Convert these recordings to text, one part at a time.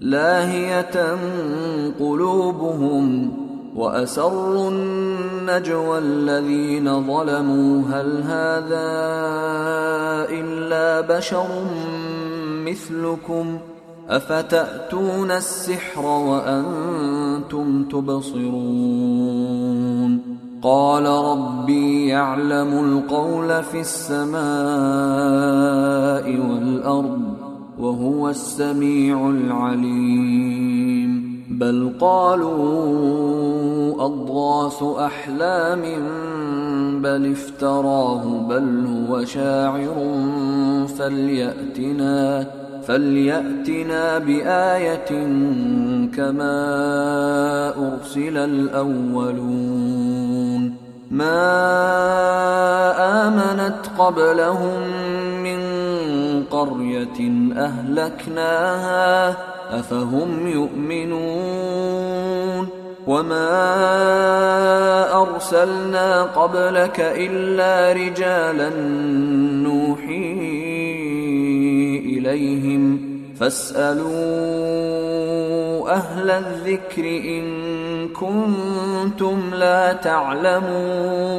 لاهية قلوبهم وأسروا النجوى الذين ظلموا. هل هذا إلا بشر مثلكم؟ أفتأتون السحر وأنتم تبصرون؟ قال ربي يعلم القول في السماء والأرض. وهو السميع العليم. بل قالوا أضغاث أحلام بل افتراه بل هو شاعر فليأتنا فليأتنا بآية كما أرسل الأولون. ما آمنت قبلهم من قرية أهلكناها أفهم يؤمنون؟ وما أرسلنا قبلك إلا رجالا نوحي إليهم. فاسألوا أهل الذكر إن كنتم لا تعلمون.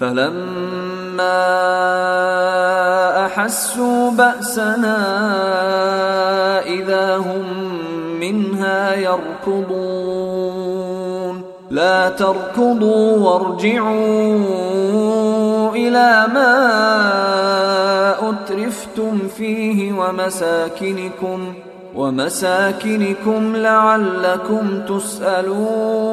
فلما أحسوا بأسنا إذا هم منها يركضون. لا تركضوا وارجعوا إلى ما أترفتم فيه ومساكنكم ومساكنكم لعلكم تسألون.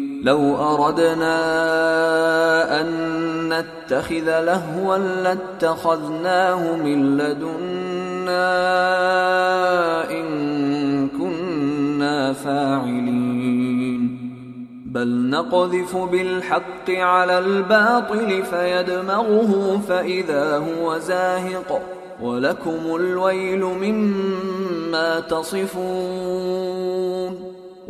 لو أردنا أن نتخذ لهوا لاتخذناه من لدنا إن كنا فاعلين. بل نقذف بالحق على الباطل فيدمغه فإذا هو زاهق. ولكم الويل مما تصفون.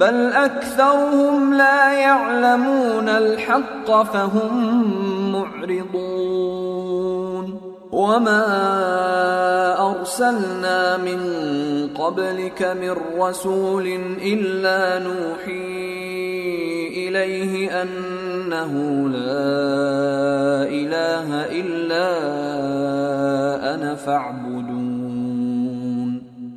بل أكثرهم لا يعلمون الحق فهم معرضون. وما أرسلنا من قبلك من رسول إلا نوحي إليه أنه لا إله إلا أنا فاعبدون.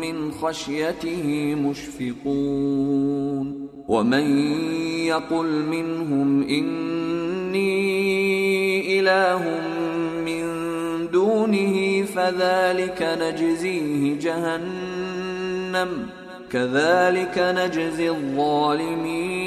من خشيته مشفقون ومن يقل منهم إني إله من دونه فذلك نجزيه جهنم كذلك نجزي الظالمين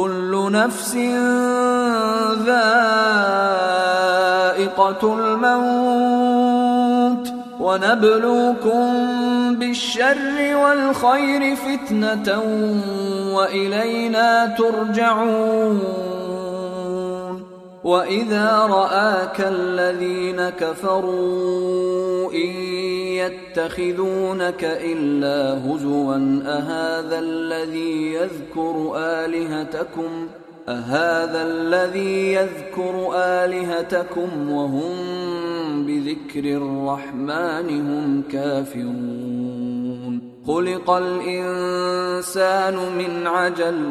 كل نفس ذائقة الموت ونبلوكم بالشر والخير فتنة وإلينا ترجعون واذا راك الذين كفروا ان يتخذونك الا هزوا اهذا الذي يذكر الهتكم اهذا الذي يذكر الهتكم وهم بذكر الرحمن هم كافرون خلق الانسان من عجل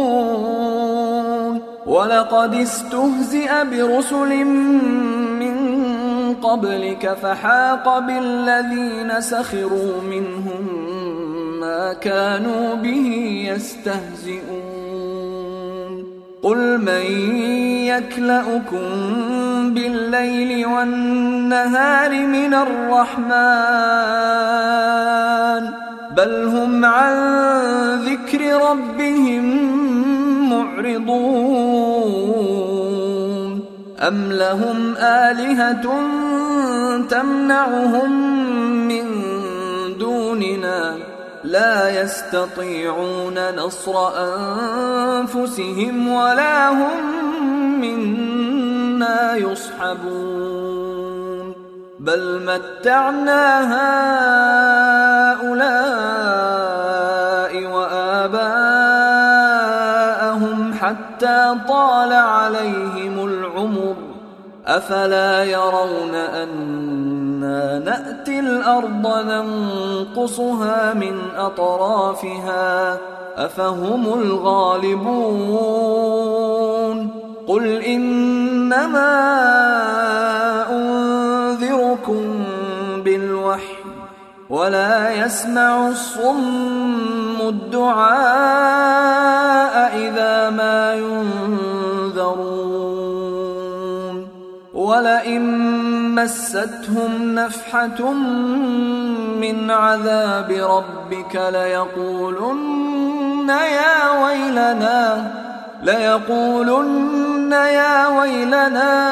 ولقد استهزئ برسل من قبلك فحاق بالذين سخروا منهم ما كانوا به يستهزئون قل من يكلأكم بالليل والنهار من الرحمن بل هم عن ذكر ربهم معرضون. أم لهم آلهة تمنعهم من دوننا؟ لا يستطيعون نصر أنفسهم ولا هم منا يصحبون. بل متعنا هؤلاء واباءهم حتى طال عليهم العمر أفلا يرون أنا نأتي الأرض ننقصها من أطرافها أفهم الغالبون قل إنما انذركم ولا يسمع الصم الدعاء إذا ما ينذرون. ولئن مستهم نفحة من عذاب ربك ليقولن يا ويلنا ليقولن يا ويلنا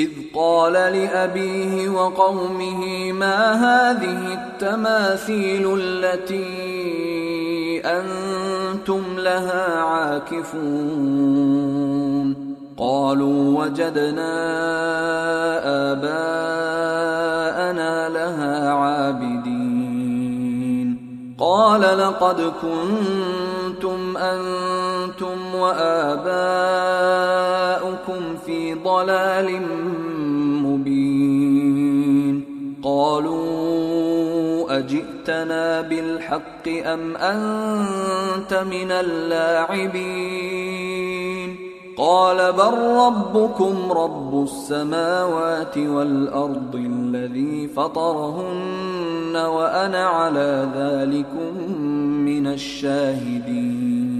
إذ قال لأبيه وقومه ما هذه التماثيل التي أنتم لها عاكفون؟ قالوا وجدنا آباءنا لها عابدين. قال لقد كنتم أنتم وآباؤكم ضلال مبين. قالوا أجئتنا بالحق أم أنت من اللاعبين؟ قال بل ربكم رب السماوات والأرض الذي فطرهن وأنا على ذلكم من الشاهدين.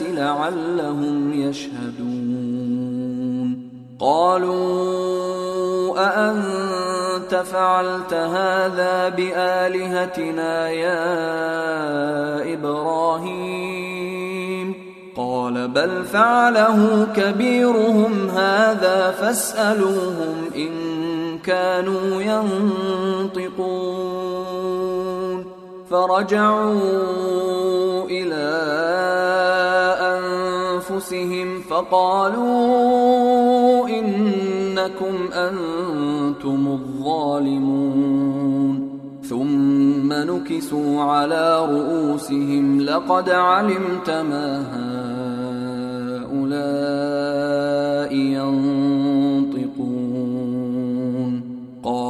لعلهم يشهدون. قالوا أأنت فعلت هذا بآلهتنا يا إبراهيم؟ قال بل فعله كبيرهم هذا فاسألوهم إن كانوا ينطقون. فرجعوا إلى أنفسهم فقالوا إنكم أنتم الظالمون. ثم نكسوا على رؤوسهم لقد علمت ما هؤلاء ينطقون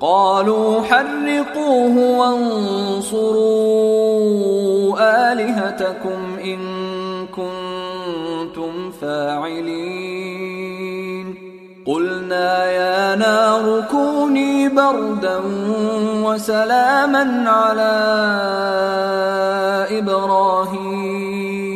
قالوا حرقوه وانصروا آلهتكم إن كنتم فاعلين. قلنا يا نار كوني بردا وسلاما على إبراهيم.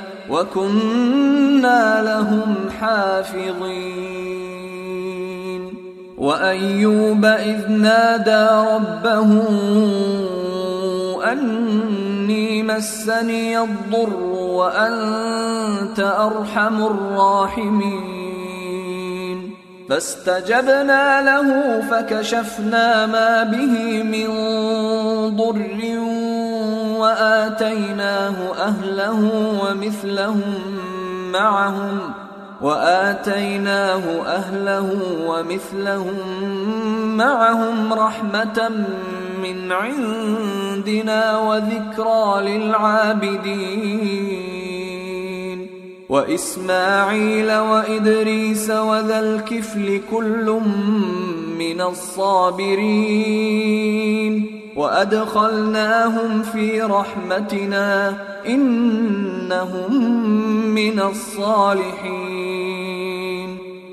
وكنا لهم حافظين. وأيوب إذ نادى ربه أني مسني الضر وأنت أرحم الراحمين. فاستجبنا له فكشفنا ما به من ضر وآتيناه أهله ومثلهم معهم وآتيناه أهله ومثلهم معهم رحمة من عندنا وذكرى للعابدين. وإسماعيل وإدريس وذا الكفل كل من الصابرين. وأدخلناهم في رحمتنا إنهم من الصالحين.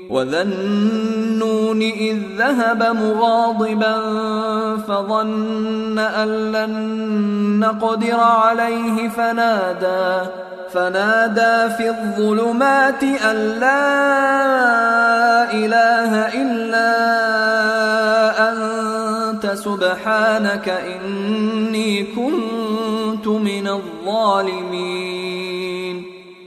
وذا النون اذ ذهب مغاضبا فظن ان لن نقدر عليه فنادى فنادى في الظلمات أن لا إله إلا أنت سبحانك إني كنت من الظالمين.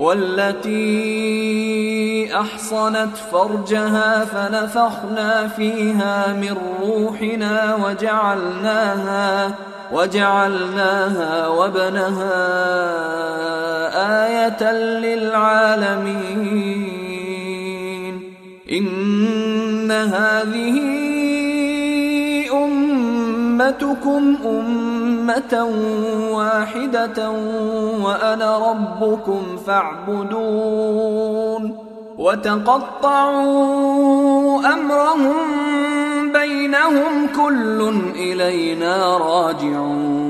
والتي أحصنت فرجها فنفخنا فيها من روحنا وجعلناها وجعلناها وابنها آية للعالمين. إن هذه أمتكم أمة واحدة وأنا ربكم فاعبدون وتقطعوا أمرهم بينهم كل إلينا راجعون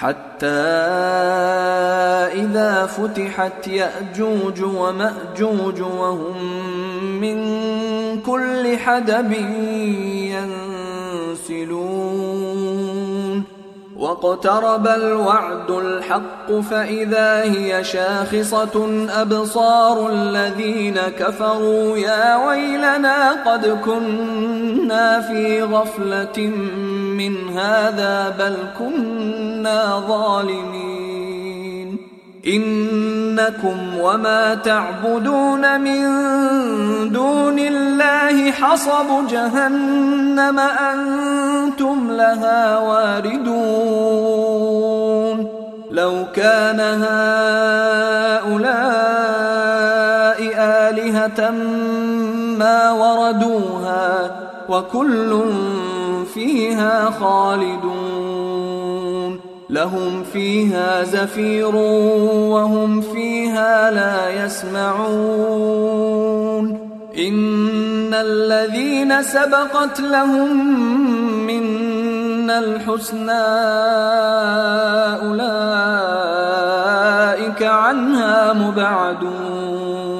حتى إذا فتحت يأجوج ومأجوج وهم من كل حدب ينسلون. واقترب الوعد الحق فإذا هي شاخصة أبصار الذين كفروا يا ويلنا قد كنا في غفلة من هذا بل كنا ظالمين. إنكم وما تعبدون من دون الله حصب جهنم أنتم لها واردون. لو كان هؤلاء آلهة ما وردوها وكل فيها خالدون. لهم فيها زفير وهم فيها لا يسمعون. إن الذين سبقت لهم منا الحسنى أولئك عنها مبعدون.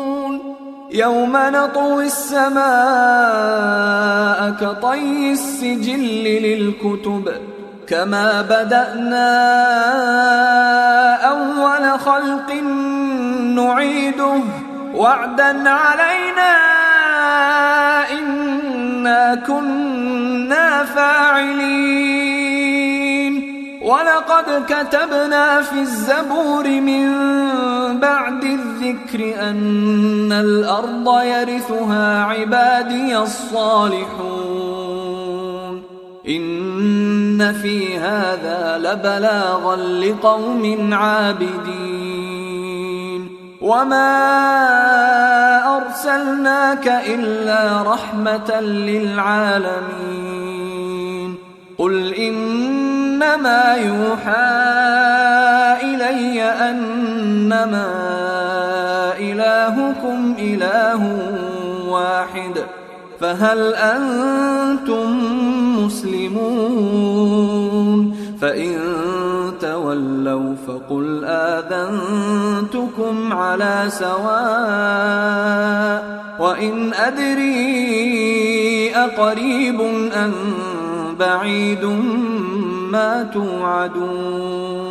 يوم نطوي السماء كطي السجل للكتب كما بدأنا أول خلق نعيده وعدا علينا إنا كنا فاعلين. ولقد كتبنا في الزبور من الذكر أن الأرض يرثها عبادي الصالحون. إن في هذا لبلاغا لقوم عابدين. وما أرسلناك إلا رحمة للعالمين. قل إنما يوحى إلي أنما إلهكم إله واحد ۖ فهل أنتم مسلمون؟ فإن تولوا فقل آذنتكم على سواء وإن أدري أقريب أم بعيد ما توعدون.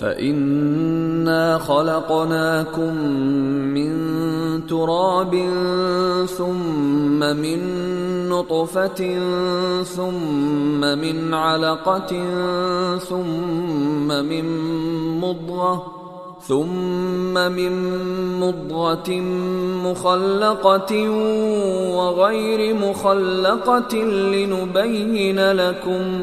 فإنا خلقناكم من تراب ثم من نطفة ثم من علقة ثم من مضغة ثم من مضغة مخلقة وغير مخلقة لنبين لكم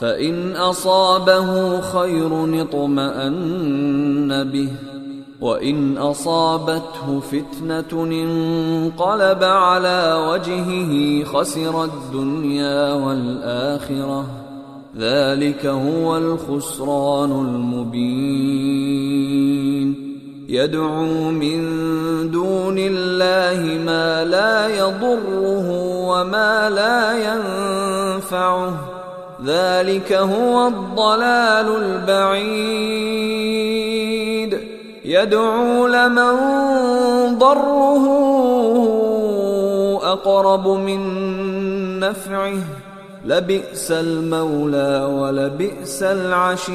فإن أصابه خير اطمأن به وإن أصابته فتنة انقلب على وجهه خسر الدنيا والآخرة. ذلك هو الخسران المبين. يدعو من دون الله ما لا يضره وما لا ينفعه. ذلك هو الضلال البعيد. يدعو لمن ضره أقرب من نفعه. لبئس المولى ولبئس العشير.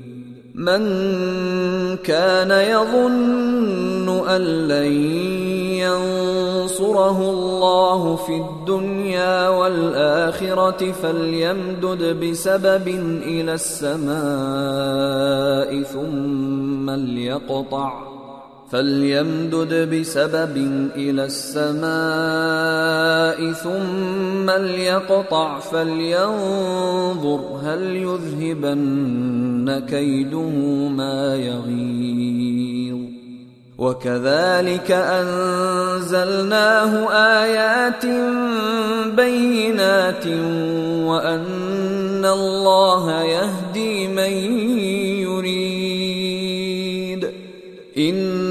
من كان يظن أن لن ينصره الله في الدنيا والآخرة فليمدد بسبب إلى السماء ثم ليقطع فليمدد بسبب إلى السماء ثم ليقطع فلينظر هل يذهبن كيده ما يغيظ. وكذلك أنزلناه آيات بينات وأن الله يهدي من يريد. إن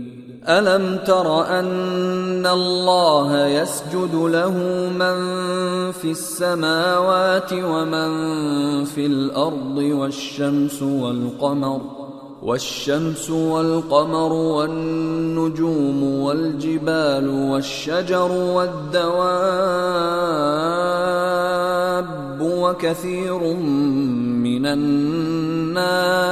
ألم تر أن الله يسجد له من في السماوات ومن في الأرض والشمس والقمر والشمس والقمر والنجوم والجبال والشجر والدواب وكثير من الناس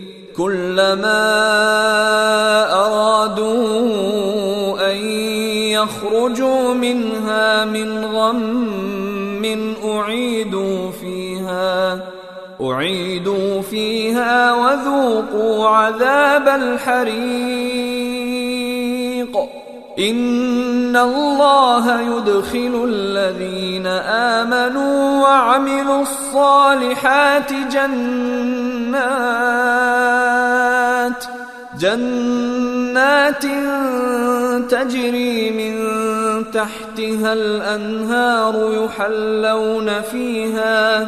كلما أرادوا أن يخرجوا منها من غم أعيدوا فيها أعيدوا فيها وذوقوا عذاب الحريق. إن الله يدخل الذين آمنوا وعملوا الصالحات جنات جنات تجري من تحتها الأنهار يحلون فيها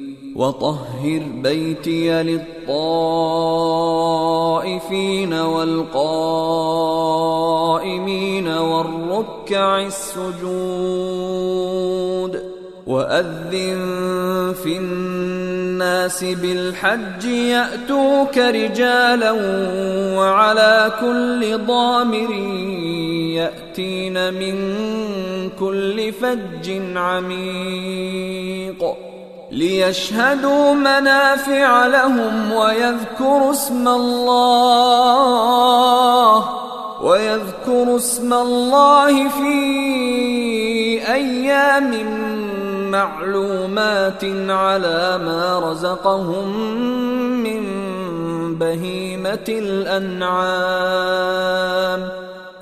وطهر بيتي للطائفين والقائمين والركع السجود وأذن في الناس بالحج يأتوك رجالا وعلى كل ضامر يأتين من كل فج عميق ليشهدوا منافع لهم ويذكروا اسم الله ويذكروا اسم الله في أيام معلومات على ما رزقهم من بهيمة الأنعام.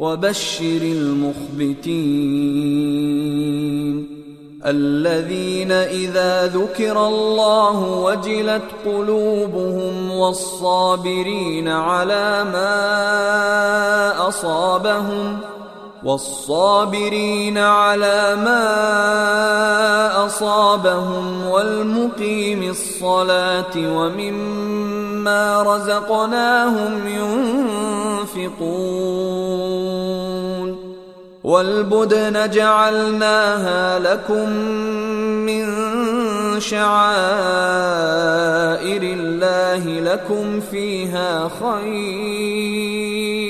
وبشر المخبتين الذين إذا ذكر الله وجلت قلوبهم والصابرين على ما أصابهم والصابرين على ما أصابهم والمقيم الصلاة ومما رزقناهم ينفقون والبدن جعلناها لكم من شعائر الله لكم فيها خير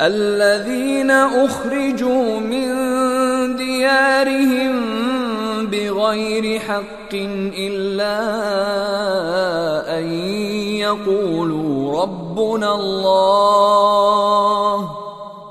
الذين أخرجوا من ديارهم بغير حق إلا أن يقولوا ربنا الله.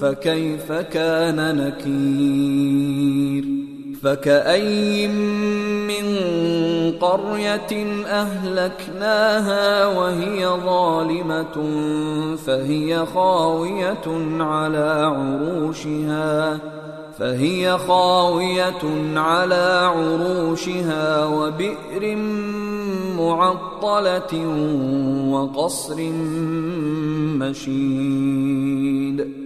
فكيف كان نكير؟ فكأي من قرية أهلكناها وهي ظالمة فهي خاوية على عروشها فهي خاوية على عروشها وبئر معطلة وقصر مشيد.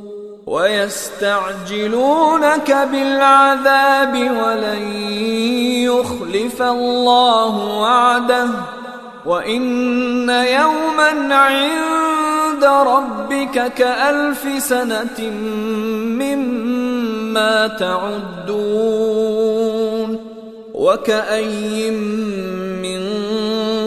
ويستعجلونك بالعذاب ولن يخلف الله وعده وإن يوما عند ربك كألف سنة مما تعدون وكأي من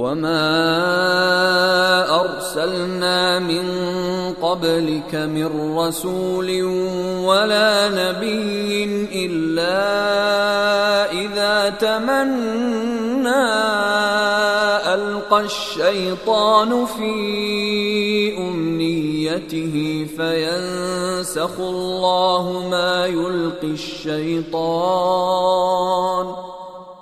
وما ارسلنا من قبلك من رسول ولا نبي الا اذا تمنى ألقى الشيطان في أمنيته فينسخ الله ما يلقي الشيطان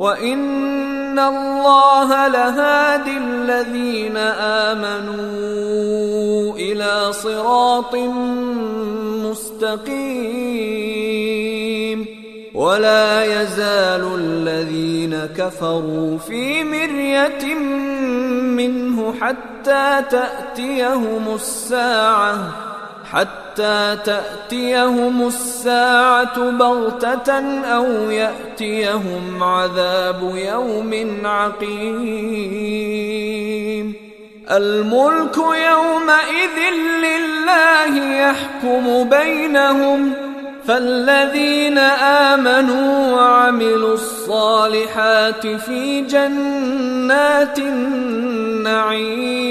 وان الله لهادي الذين امنوا إلى صراط مستقيم ولا يزال الذين كفروا في مريه منه حتى تاتيهم الساعة حتى تأتيهم الساعة بغتة أو يأتيهم عذاب يوم عقيم. الملك يومئذ لله يحكم بينهم فالذين آمنوا وعملوا الصالحات في جنات النعيم.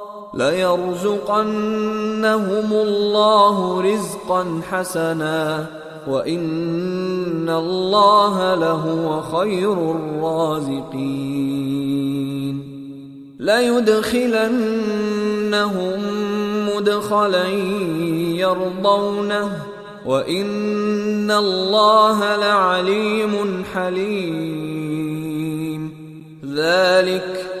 ليرزقنهم الله رزقا حسنا وان الله لهو خير الرازقين ليدخلنهم مدخلا يرضونه وان الله لعليم حليم ذلك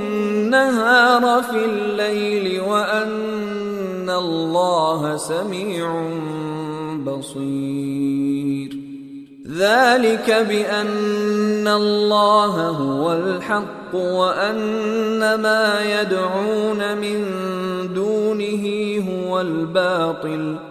في الليل وأن الله سميع بصير. ذلك بأن الله هو الحق وأن ما يدعون من دونه هو الباطل.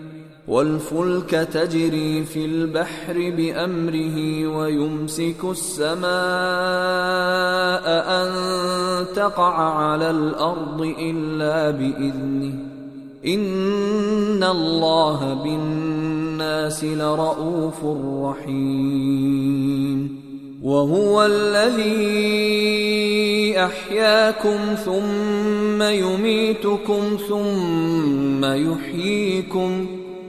والفلك تجري في البحر بأمره ويمسك السماء أن تقع على الأرض إلا بإذنه. إن الله بالناس لرءوف رحيم. وهو الذي أحياكم ثم يميتكم ثم يحييكم.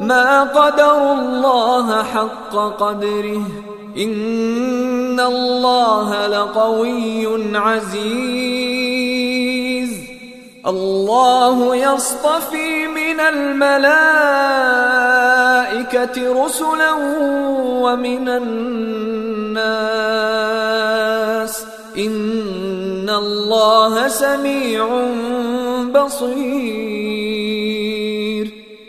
ما قدروا الله حق قدره. إن الله لقوي عزيز. الله يصطفي من الملائكة رسلا ومن الناس. إن الله سميع بصير.